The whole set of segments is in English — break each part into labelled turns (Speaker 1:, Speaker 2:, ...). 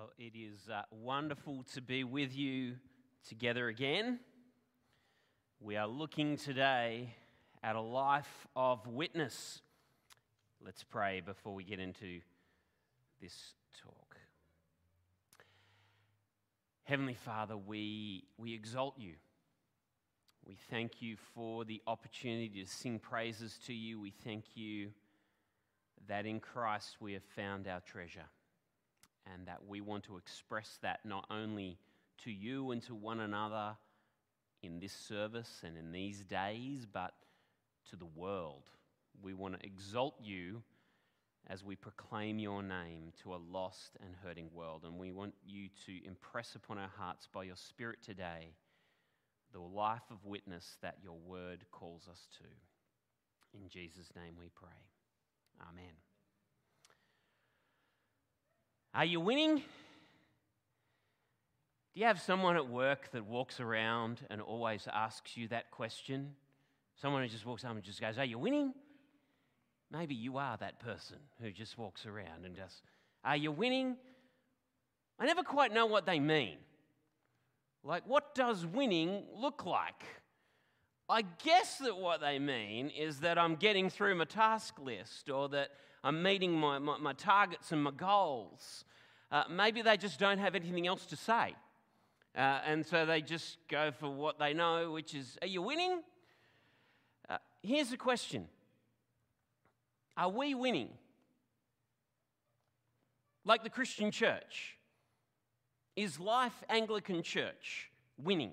Speaker 1: Well, it is uh, wonderful to be with you together again. We are looking today at a life of witness. Let's pray before we get into this talk. Heavenly Father, we, we exalt you. We thank you for the opportunity to sing praises to you. We thank you that in Christ we have found our treasure and that we want to express that not only to you and to one another in this service and in these days, but to the world. We want to exalt you as we proclaim your name to a lost and hurting world. And we want you to impress upon our hearts by your Spirit today the life of witness that your word calls us to. In Jesus' name we pray. Amen. Are you winning? Do you have someone at work that walks around and always asks you that question? Someone who just walks up and just goes, Are you winning? Maybe you are that person who just walks around and just, Are you winning? I never quite know what they mean. Like, what does winning look like? I guess that what they mean is that I'm getting through my task list or that I'm meeting my, my, my targets and my goals. Uh, maybe they just don't have anything else to say. Uh, and so they just go for what they know, which is, Are you winning? Uh, here's the question Are we winning? Like the Christian church? Is Life Anglican Church winning?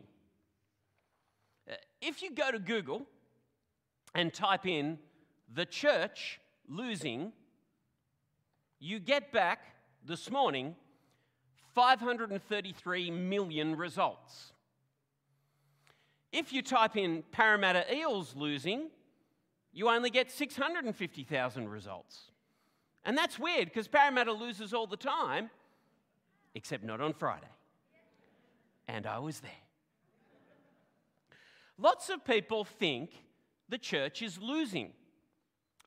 Speaker 1: Uh, if you go to Google and type in the church losing, you get back this morning 533 million results. If you type in Parramatta Eels losing, you only get 650,000 results. And that's weird because Parramatta loses all the time, except not on Friday. And I was there. Lots of people think the church is losing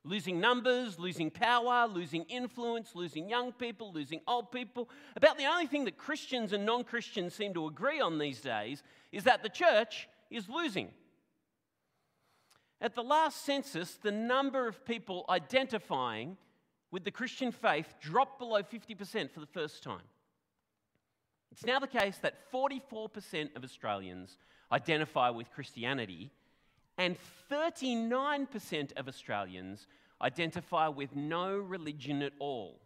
Speaker 1: losing numbers, losing power, losing influence, losing young people, losing old people. About the only thing that Christians and non Christians seem to agree on these days is that the church is losing. At the last census, the number of people identifying with the Christian faith dropped below 50% for the first time. It's now the case that 44% of Australians identify with Christianity, and 39% of Australians identify with no religion at all.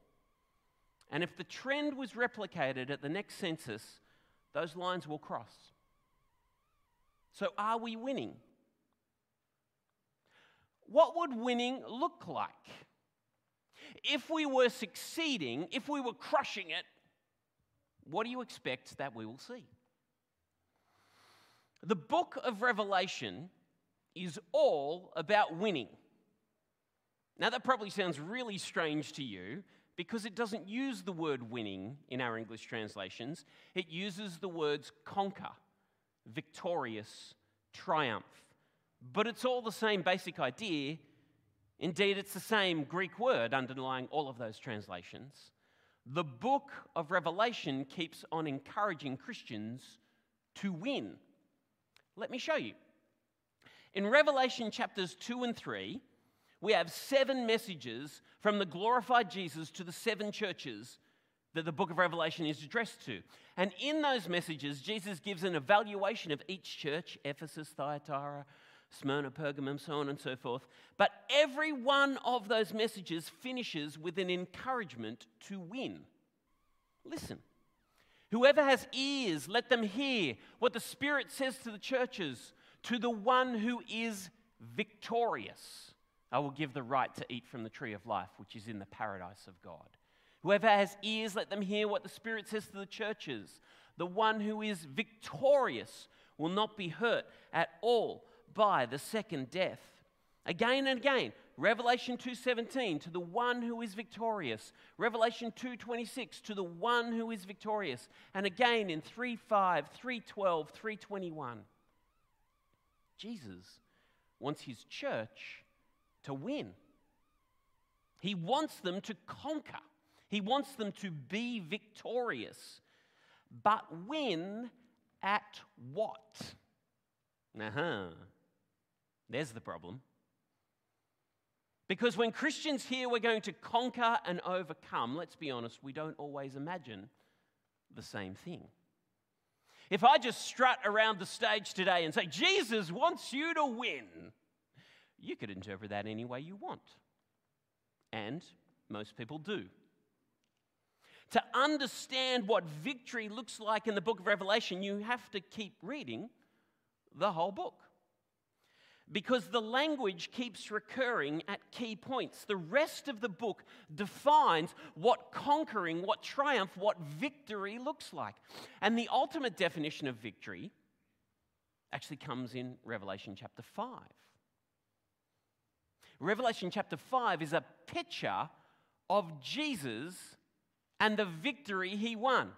Speaker 1: And if the trend was replicated at the next census, those lines will cross. So, are we winning? What would winning look like? If we were succeeding, if we were crushing it, what do you expect that we will see? The book of Revelation is all about winning. Now, that probably sounds really strange to you because it doesn't use the word winning in our English translations. It uses the words conquer, victorious, triumph. But it's all the same basic idea. Indeed, it's the same Greek word underlying all of those translations. The book of Revelation keeps on encouraging Christians to win. Let me show you. In Revelation chapters 2 and 3, we have seven messages from the glorified Jesus to the seven churches that the book of Revelation is addressed to. And in those messages, Jesus gives an evaluation of each church Ephesus, Thyatira, Smyrna, Pergamum, so on and so forth. But every one of those messages finishes with an encouragement to win. Listen. Whoever has ears, let them hear what the Spirit says to the churches to the one who is victorious. I will give the right to eat from the tree of life, which is in the paradise of God. Whoever has ears, let them hear what the Spirit says to the churches. The one who is victorious will not be hurt at all by the second death. Again and again, Revelation 2:17 to the one who is victorious. Revelation 2:26 to the one who is victorious. And again in 3:5, 3:12, 3:21. Jesus wants his church to win. He wants them to conquer. He wants them to be victorious. But win at what? Uh huh. There's the problem. Because when Christians hear we're going to conquer and overcome, let's be honest, we don't always imagine the same thing. If I just strut around the stage today and say, Jesus wants you to win, you could interpret that any way you want. And most people do. To understand what victory looks like in the book of Revelation, you have to keep reading the whole book because the language keeps recurring at key points. The rest of the book defines what conquering, what triumph, what victory looks like. And the ultimate definition of victory actually comes in Revelation chapter 5. Revelation chapter 5 is a picture of Jesus and the victory he won.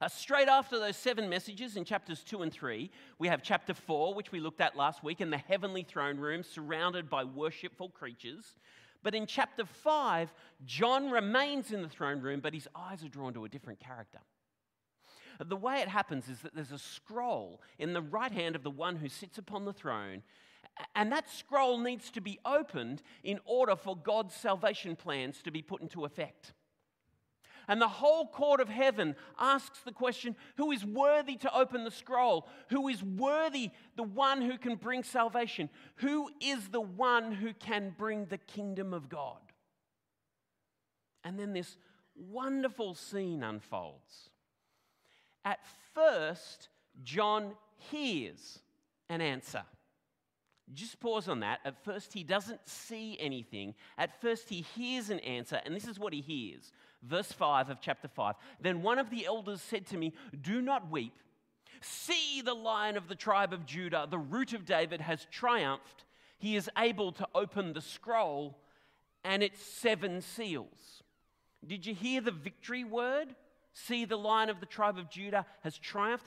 Speaker 1: Uh, straight after those seven messages in chapters 2 and 3, we have chapter 4, which we looked at last week, in the heavenly throne room surrounded by worshipful creatures. But in chapter 5, John remains in the throne room, but his eyes are drawn to a different character. The way it happens is that there's a scroll in the right hand of the one who sits upon the throne, and that scroll needs to be opened in order for God's salvation plans to be put into effect. And the whole court of heaven asks the question who is worthy to open the scroll? Who is worthy, the one who can bring salvation? Who is the one who can bring the kingdom of God? And then this wonderful scene unfolds. At first, John hears an answer. Just pause on that. At first, he doesn't see anything. At first, he hears an answer, and this is what he hears verse 5 of chapter 5. Then one of the elders said to me, Do not weep. See, the lion of the tribe of Judah, the root of David, has triumphed. He is able to open the scroll and its seven seals. Did you hear the victory word? See, the lion of the tribe of Judah has triumphed.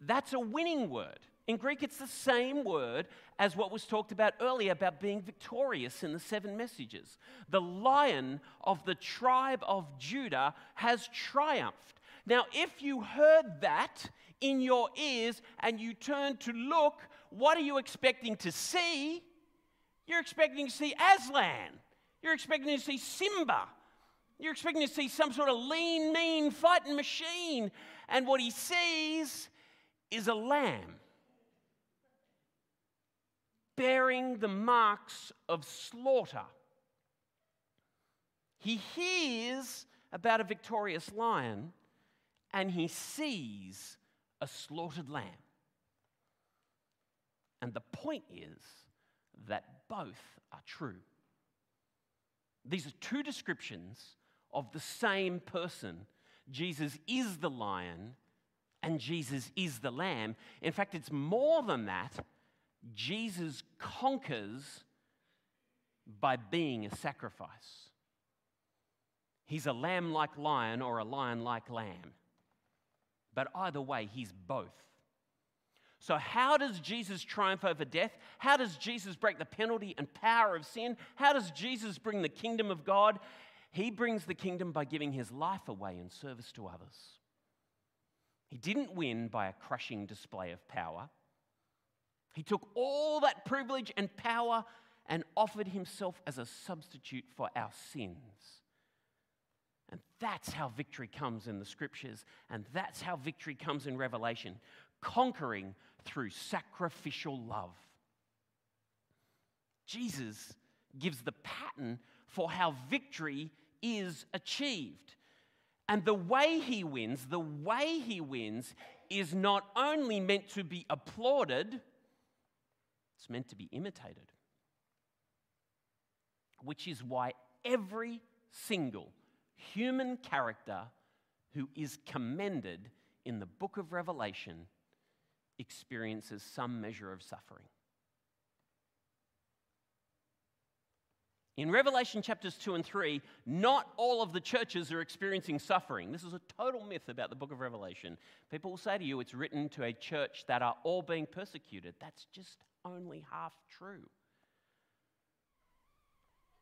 Speaker 1: That's a winning word. In Greek, it's the same word as what was talked about earlier about being victorious in the seven messages. The lion of the tribe of Judah has triumphed. Now, if you heard that in your ears and you turn to look, what are you expecting to see? You're expecting to see Aslan. You're expecting to see Simba. You're expecting to see some sort of lean, mean fighting machine. And what he sees is a lamb bearing the marks of slaughter. He hears about a victorious lion and he sees a slaughtered lamb. And the point is that both are true. These are two descriptions of the same person. Jesus is the lion and Jesus is the lamb. In fact, it's more than that. Jesus conquers by being a sacrifice. He's a lamb like lion or a lion like lamb. But either way, he's both. So, how does Jesus triumph over death? How does Jesus break the penalty and power of sin? How does Jesus bring the kingdom of God? He brings the kingdom by giving his life away in service to others. He didn't win by a crushing display of power. He took all that privilege and power and offered himself as a substitute for our sins. And that's how victory comes in the scriptures, and that's how victory comes in Revelation conquering through sacrificial love. Jesus gives the pattern for how victory is achieved. And the way he wins, the way he wins is not only meant to be applauded, it's meant to be imitated. Which is why every single human character who is commended in the book of Revelation experiences some measure of suffering. In Revelation chapters 2 and 3, not all of the churches are experiencing suffering. This is a total myth about the book of Revelation. People will say to you, it's written to a church that are all being persecuted. That's just only half true.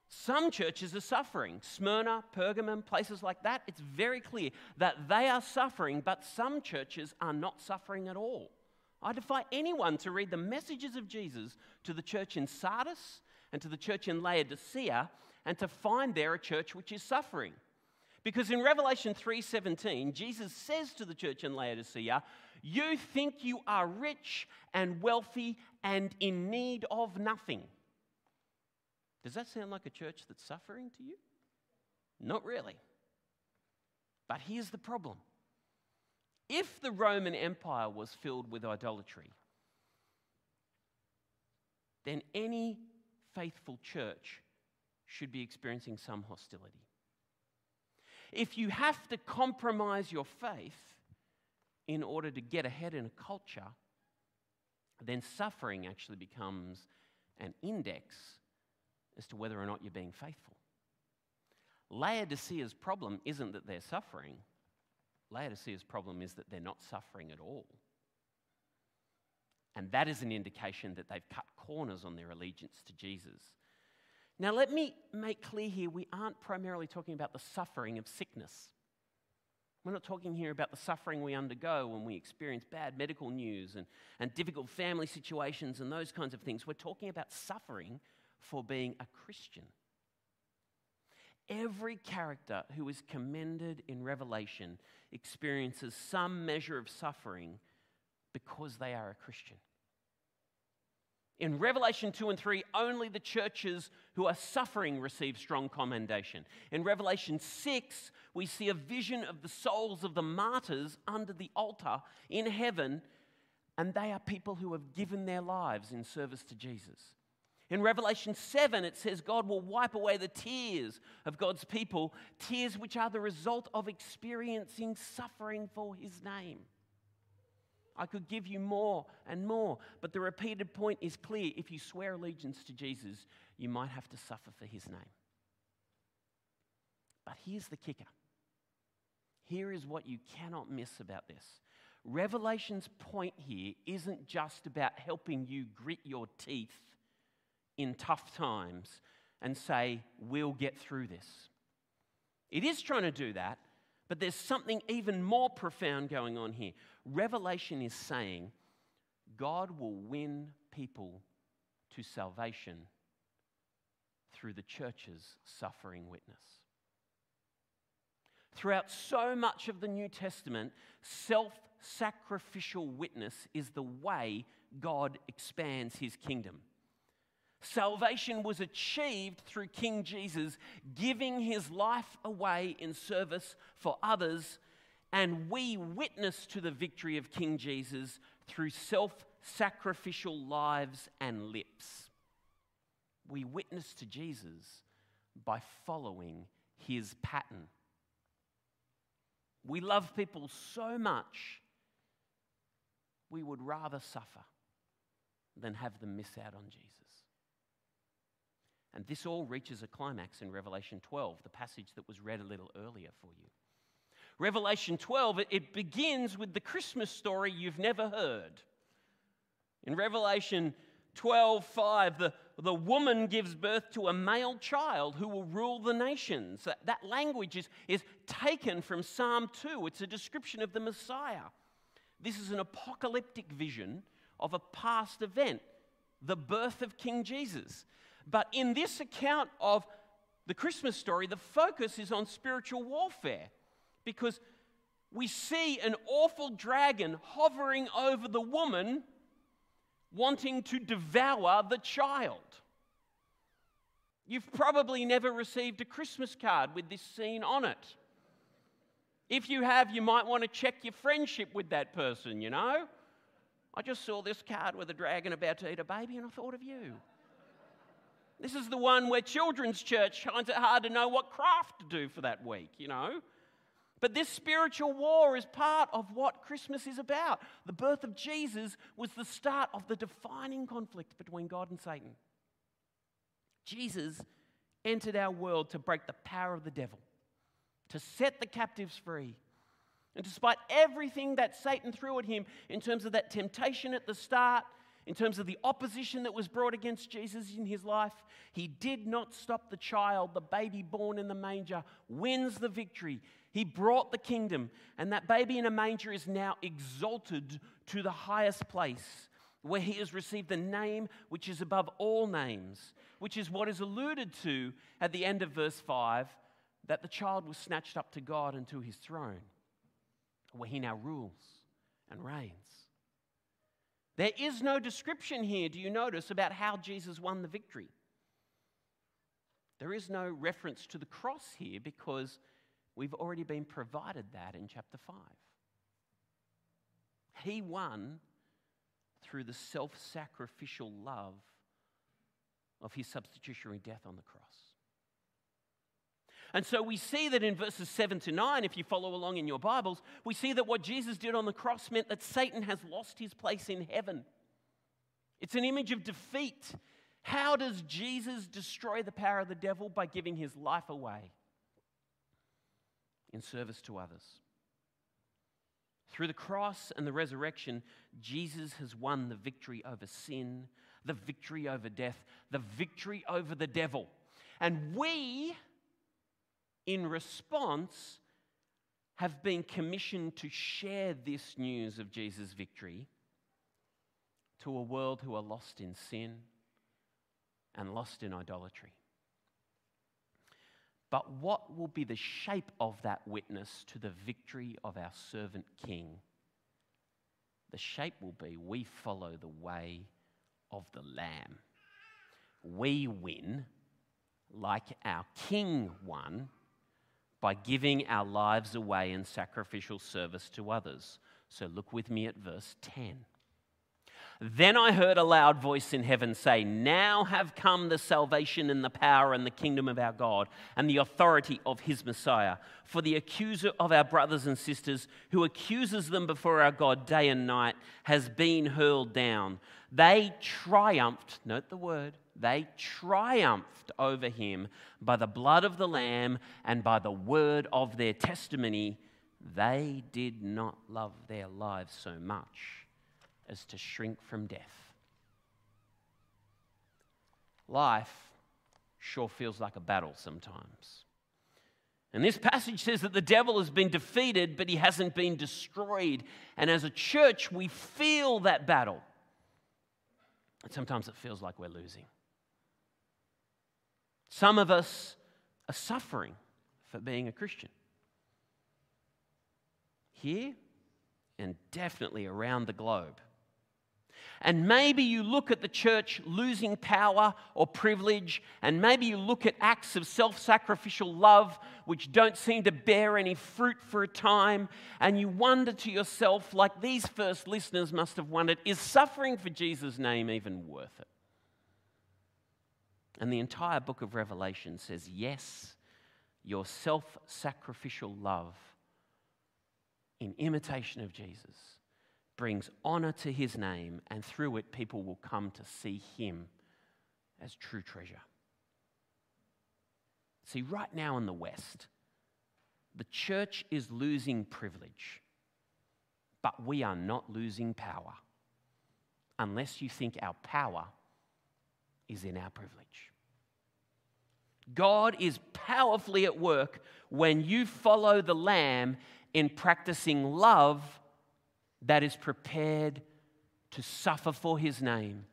Speaker 1: Some churches are suffering. Smyrna, Pergamum, places like that, it's very clear that they are suffering, but some churches are not suffering at all. I defy anyone to read the messages of Jesus to the church in Sardis and to the church in Laodicea and to find there a church which is suffering. Because in Revelation 3:17, Jesus says to the church in Laodicea, "You think you are rich and wealthy and in need of nothing." Does that sound like a church that's suffering to you? Not really. But here's the problem. If the Roman Empire was filled with idolatry, then any faithful church should be experiencing some hostility. If you have to compromise your faith in order to get ahead in a culture, then suffering actually becomes an index as to whether or not you're being faithful. Laodicea's problem isn't that they're suffering, Laodicea's problem is that they're not suffering at all. And that is an indication that they've cut corners on their allegiance to Jesus. Now, let me make clear here we aren't primarily talking about the suffering of sickness. We're not talking here about the suffering we undergo when we experience bad medical news and, and difficult family situations and those kinds of things. We're talking about suffering for being a Christian. Every character who is commended in Revelation experiences some measure of suffering because they are a Christian. In Revelation 2 and 3, only the churches who are suffering receive strong commendation. In Revelation 6, we see a vision of the souls of the martyrs under the altar in heaven, and they are people who have given their lives in service to Jesus. In Revelation 7, it says God will wipe away the tears of God's people, tears which are the result of experiencing suffering for his name. I could give you more and more, but the repeated point is clear. If you swear allegiance to Jesus, you might have to suffer for his name. But here's the kicker here is what you cannot miss about this. Revelation's point here isn't just about helping you grit your teeth in tough times and say, We'll get through this. It is trying to do that, but there's something even more profound going on here. Revelation is saying God will win people to salvation through the church's suffering witness. Throughout so much of the New Testament, self sacrificial witness is the way God expands his kingdom. Salvation was achieved through King Jesus giving his life away in service for others, and we witness to the victory of King Jesus through self sacrificial lives and lips. We witness to Jesus by following his pattern. We love people so much, we would rather suffer than have them miss out on Jesus. And this all reaches a climax in Revelation 12, the passage that was read a little earlier for you. Revelation 12, it, begins with the Christmas story you've never heard. In Revelation 12, 5, the, the woman gives birth to a male child who will rule the nations. That, that language is, is taken from Psalm 2. It's a description of the Messiah. This is an apocalyptic vision of a past event, the birth of King Jesus. But in this account of the Christmas story, the focus is on spiritual warfare because we see an awful dragon hovering over the woman wanting to devour the child. You've probably never received a Christmas card with this scene on it. If you have, you might want to check your friendship with that person, you know? I just saw this card with a dragon about to eat a baby and I thought of you. This is the one where children's church finds it hard to know what craft to do for that week, you know? But this spiritual war is part of what Christmas is about. The birth of Jesus was the start of the defining conflict between God and Satan. Jesus entered our world to break the power of the devil, to set the captives free. And despite everything that Satan threw at him in terms of that temptation at the start, in terms of the opposition that was brought against Jesus in his life, he did not stop the child, the baby born in the manger, wins the victory. He brought the kingdom, and that baby in a manger is now exalted to the highest place where he has received the name which is above all names, which is what is alluded to at the end of verse 5 that the child was snatched up to God and to his throne, where he now rules and reigns. There is no description here, do you notice, about how Jesus won the victory. There is no reference to the cross here because we've already been provided that in chapter 5. He won through the self sacrificial love of his substitutionary death on the cross. And so we see that in verses 7 to 9, if you follow along in your Bibles, we see that what Jesus did on the cross meant that Satan has lost his place in heaven. It's an image of defeat. How does Jesus destroy the power of the devil? By giving his life away in service to others. Through the cross and the resurrection, Jesus has won the victory over sin, the victory over death, the victory over the devil. And we, in response, have been commissioned to share this news of Jesus' victory to a world who are lost in sin and lost in idolatry. But what will be the shape of that witness to the victory of our servant king? The shape will be we follow the way of the Lamb. We win like our king won by giving our lives away in sacrificial service to others. So look with me at verse 10. Then I heard a loud voice in heaven say, Now have come the salvation and the power and the kingdom of our God and the authority of his Messiah. For the accuser of our brothers and sisters, who accuses them before our God day and night, has been hurled down. They triumphed, note the word, they triumphed over him by the blood of the Lamb and by the word of their testimony. They did not love their lives so much as to shrink from death. Life sure feels like a battle sometimes. And this passage says that the devil has been defeated, but he hasn't been destroyed. And as a church, we feel that battle. And sometimes it feels like we're losing. Some of us are suffering for being a Christian. Here and definitely around the globe. And maybe you look at the church losing power or privilege, and maybe you look at acts of self sacrificial love which don't seem to bear any fruit for a time, and you wonder to yourself, like these first listeners must have wondered, is suffering for Jesus' name even worth it? And the entire book of Revelation says, yes, your self sacrificial love in imitation of Jesus brings honor to his name, and through it, people will come to see him as true treasure. See, right now in the West, the church is losing privilege, but we are not losing power unless you think our power is in our privilege. God is powerfully at work when you follow the Lamb in practicing love that is prepared to suffer for his name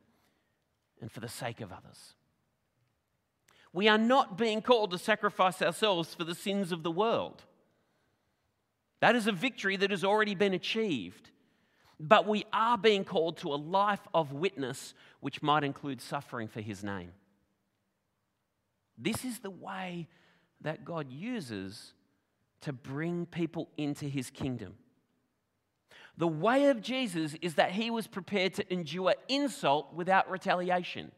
Speaker 1: and for the sake of others. We are not being called to sacrifice ourselves for the sins of the world. That is a victory that has already been achieved. But we are being called to a life of witness, which might include suffering for his name. This is the way that God uses to bring people into his kingdom. The way of Jesus is that he was prepared to endure insult without retaliation.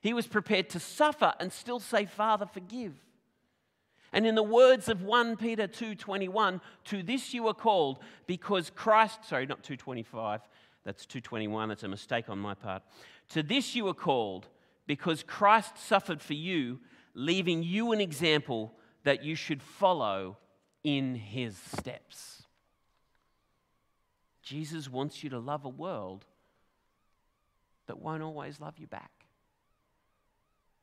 Speaker 1: He was prepared to suffer and still say, Father, forgive. And in the words of 1 Peter 2:21, to this you are called because Christ, sorry, not 225, that's 221, that's a mistake on my part. To this you are called because Christ suffered for you, leaving you an example that you should follow in his steps. Jesus wants you to love a world that won't always love you back.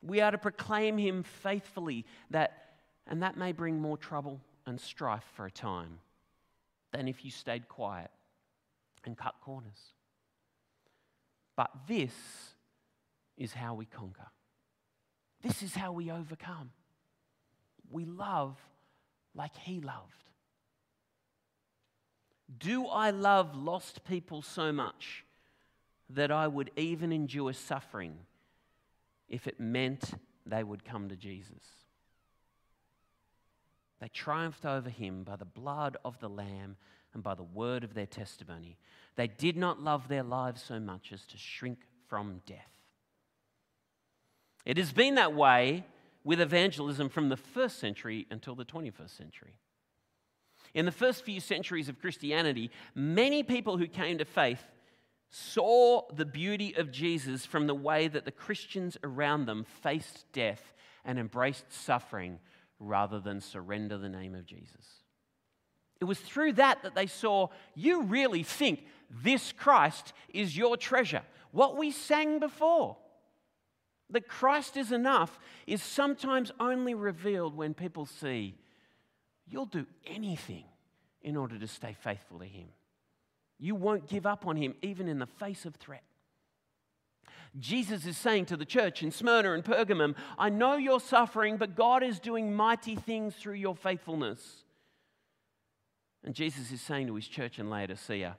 Speaker 1: We are to proclaim him faithfully that and that may bring more trouble and strife for a time than if you stayed quiet and cut corners. But this is how we conquer. This is how we overcome. We love like He loved. Do I love lost people so much that I would even endure suffering if it meant they would come to Jesus? They triumphed over him by the blood of the Lamb and by the word of their testimony. They did not love their lives so much as to shrink from death. It has been that way with evangelism from the first century until the 21st century. In the first few centuries of Christianity, many people who came to faith saw the beauty of Jesus from the way that the Christians around them faced death and embraced suffering rather than surrender the name of Jesus. It was through that that they saw you really think this Christ is your treasure. What we sang before, that Christ is enough, is sometimes only revealed when people see you'll do anything in order to stay faithful to Him. You won't give up on Him even in the face of threat. Jesus is saying to the church in Smyrna and Pergamum, I know you're suffering, but God is doing mighty things through your faithfulness. And Jesus is saying to his church in Laodicea,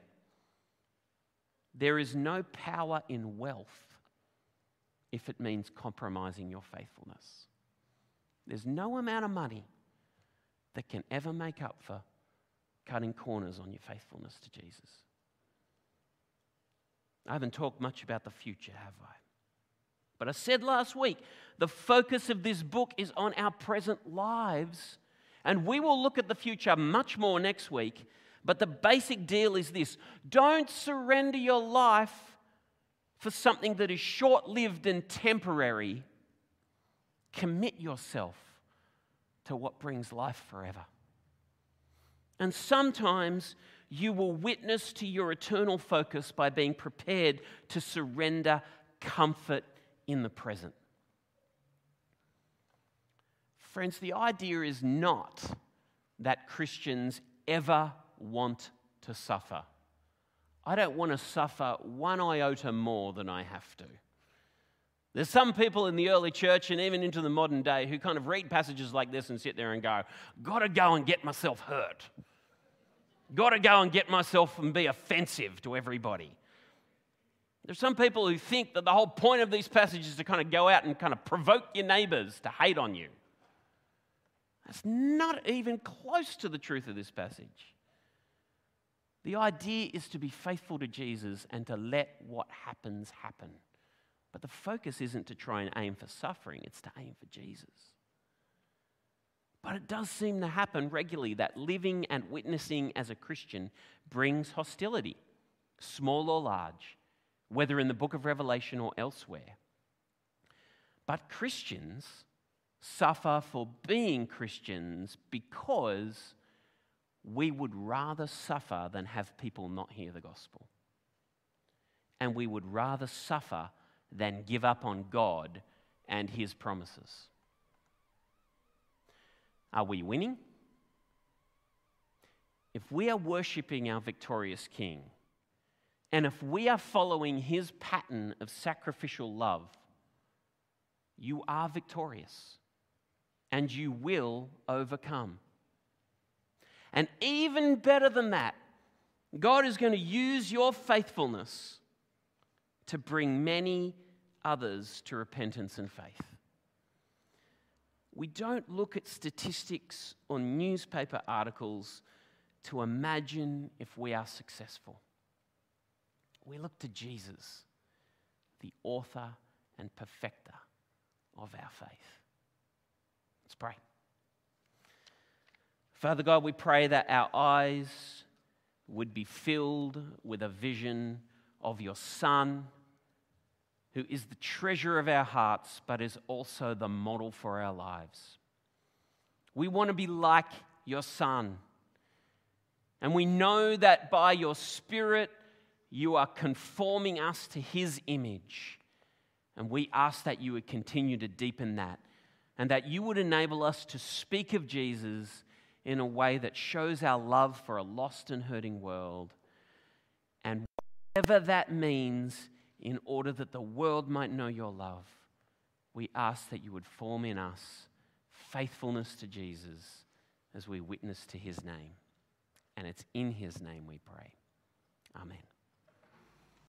Speaker 1: there is no power in wealth if it means compromising your faithfulness. There's no amount of money that can ever make up for cutting corners on your faithfulness to Jesus. I haven't talked much about the future, have I? But I said last week, the focus of this book is on our present lives. And we will look at the future much more next week. But the basic deal is this don't surrender your life for something that is short lived and temporary. Commit yourself to what brings life forever. And sometimes you will witness to your eternal focus by being prepared to surrender comfort in the present. Friends, the idea is not that Christians ever want to suffer. I don't want to suffer one iota more than I have to. There's some people in the early church and even into the modern day who kind of read passages like this and sit there and go, Gotta go and get myself hurt. Got to go and get myself and be offensive to everybody. There's some people who think that the whole point of these passages is to kind of go out and kind of provoke your neighbors to hate on you. That's not even close to the truth of this passage. The idea is to be faithful to Jesus and to let what happens happen. But the focus isn't to try and aim for suffering, it's to aim for Jesus. But it does seem to happen regularly that living and witnessing as a Christian brings hostility, small or large, whether in the book of Revelation or elsewhere. But Christians suffer for being Christians because we would rather suffer than have people not hear the gospel. And we would rather suffer than give up on God and his promises. Are we winning? If we are worshipping our victorious King, and if we are following his pattern of sacrificial love, you are victorious and you will overcome. And even better than that, God is going to use your faithfulness to bring many others to repentance and faith we don't look at statistics or newspaper articles to imagine if we are successful. We look to Jesus, the author and perfecter of our faith. Let's pray. Father God, we pray that our eyes would be filled with a vision of your Son who is the treasure of our hearts, but is also the model for our lives. We want to be like your Son. And we know that by your Spirit, you are conforming us to his image. And we ask that you would continue to deepen that and that you would enable us to speak of Jesus in a way that shows our love for a lost and hurting world. And whatever that means, in order that the world might know your love, we ask that you would form in us faithfulness to Jesus as we witness to his name. And it's in his name we pray. Amen.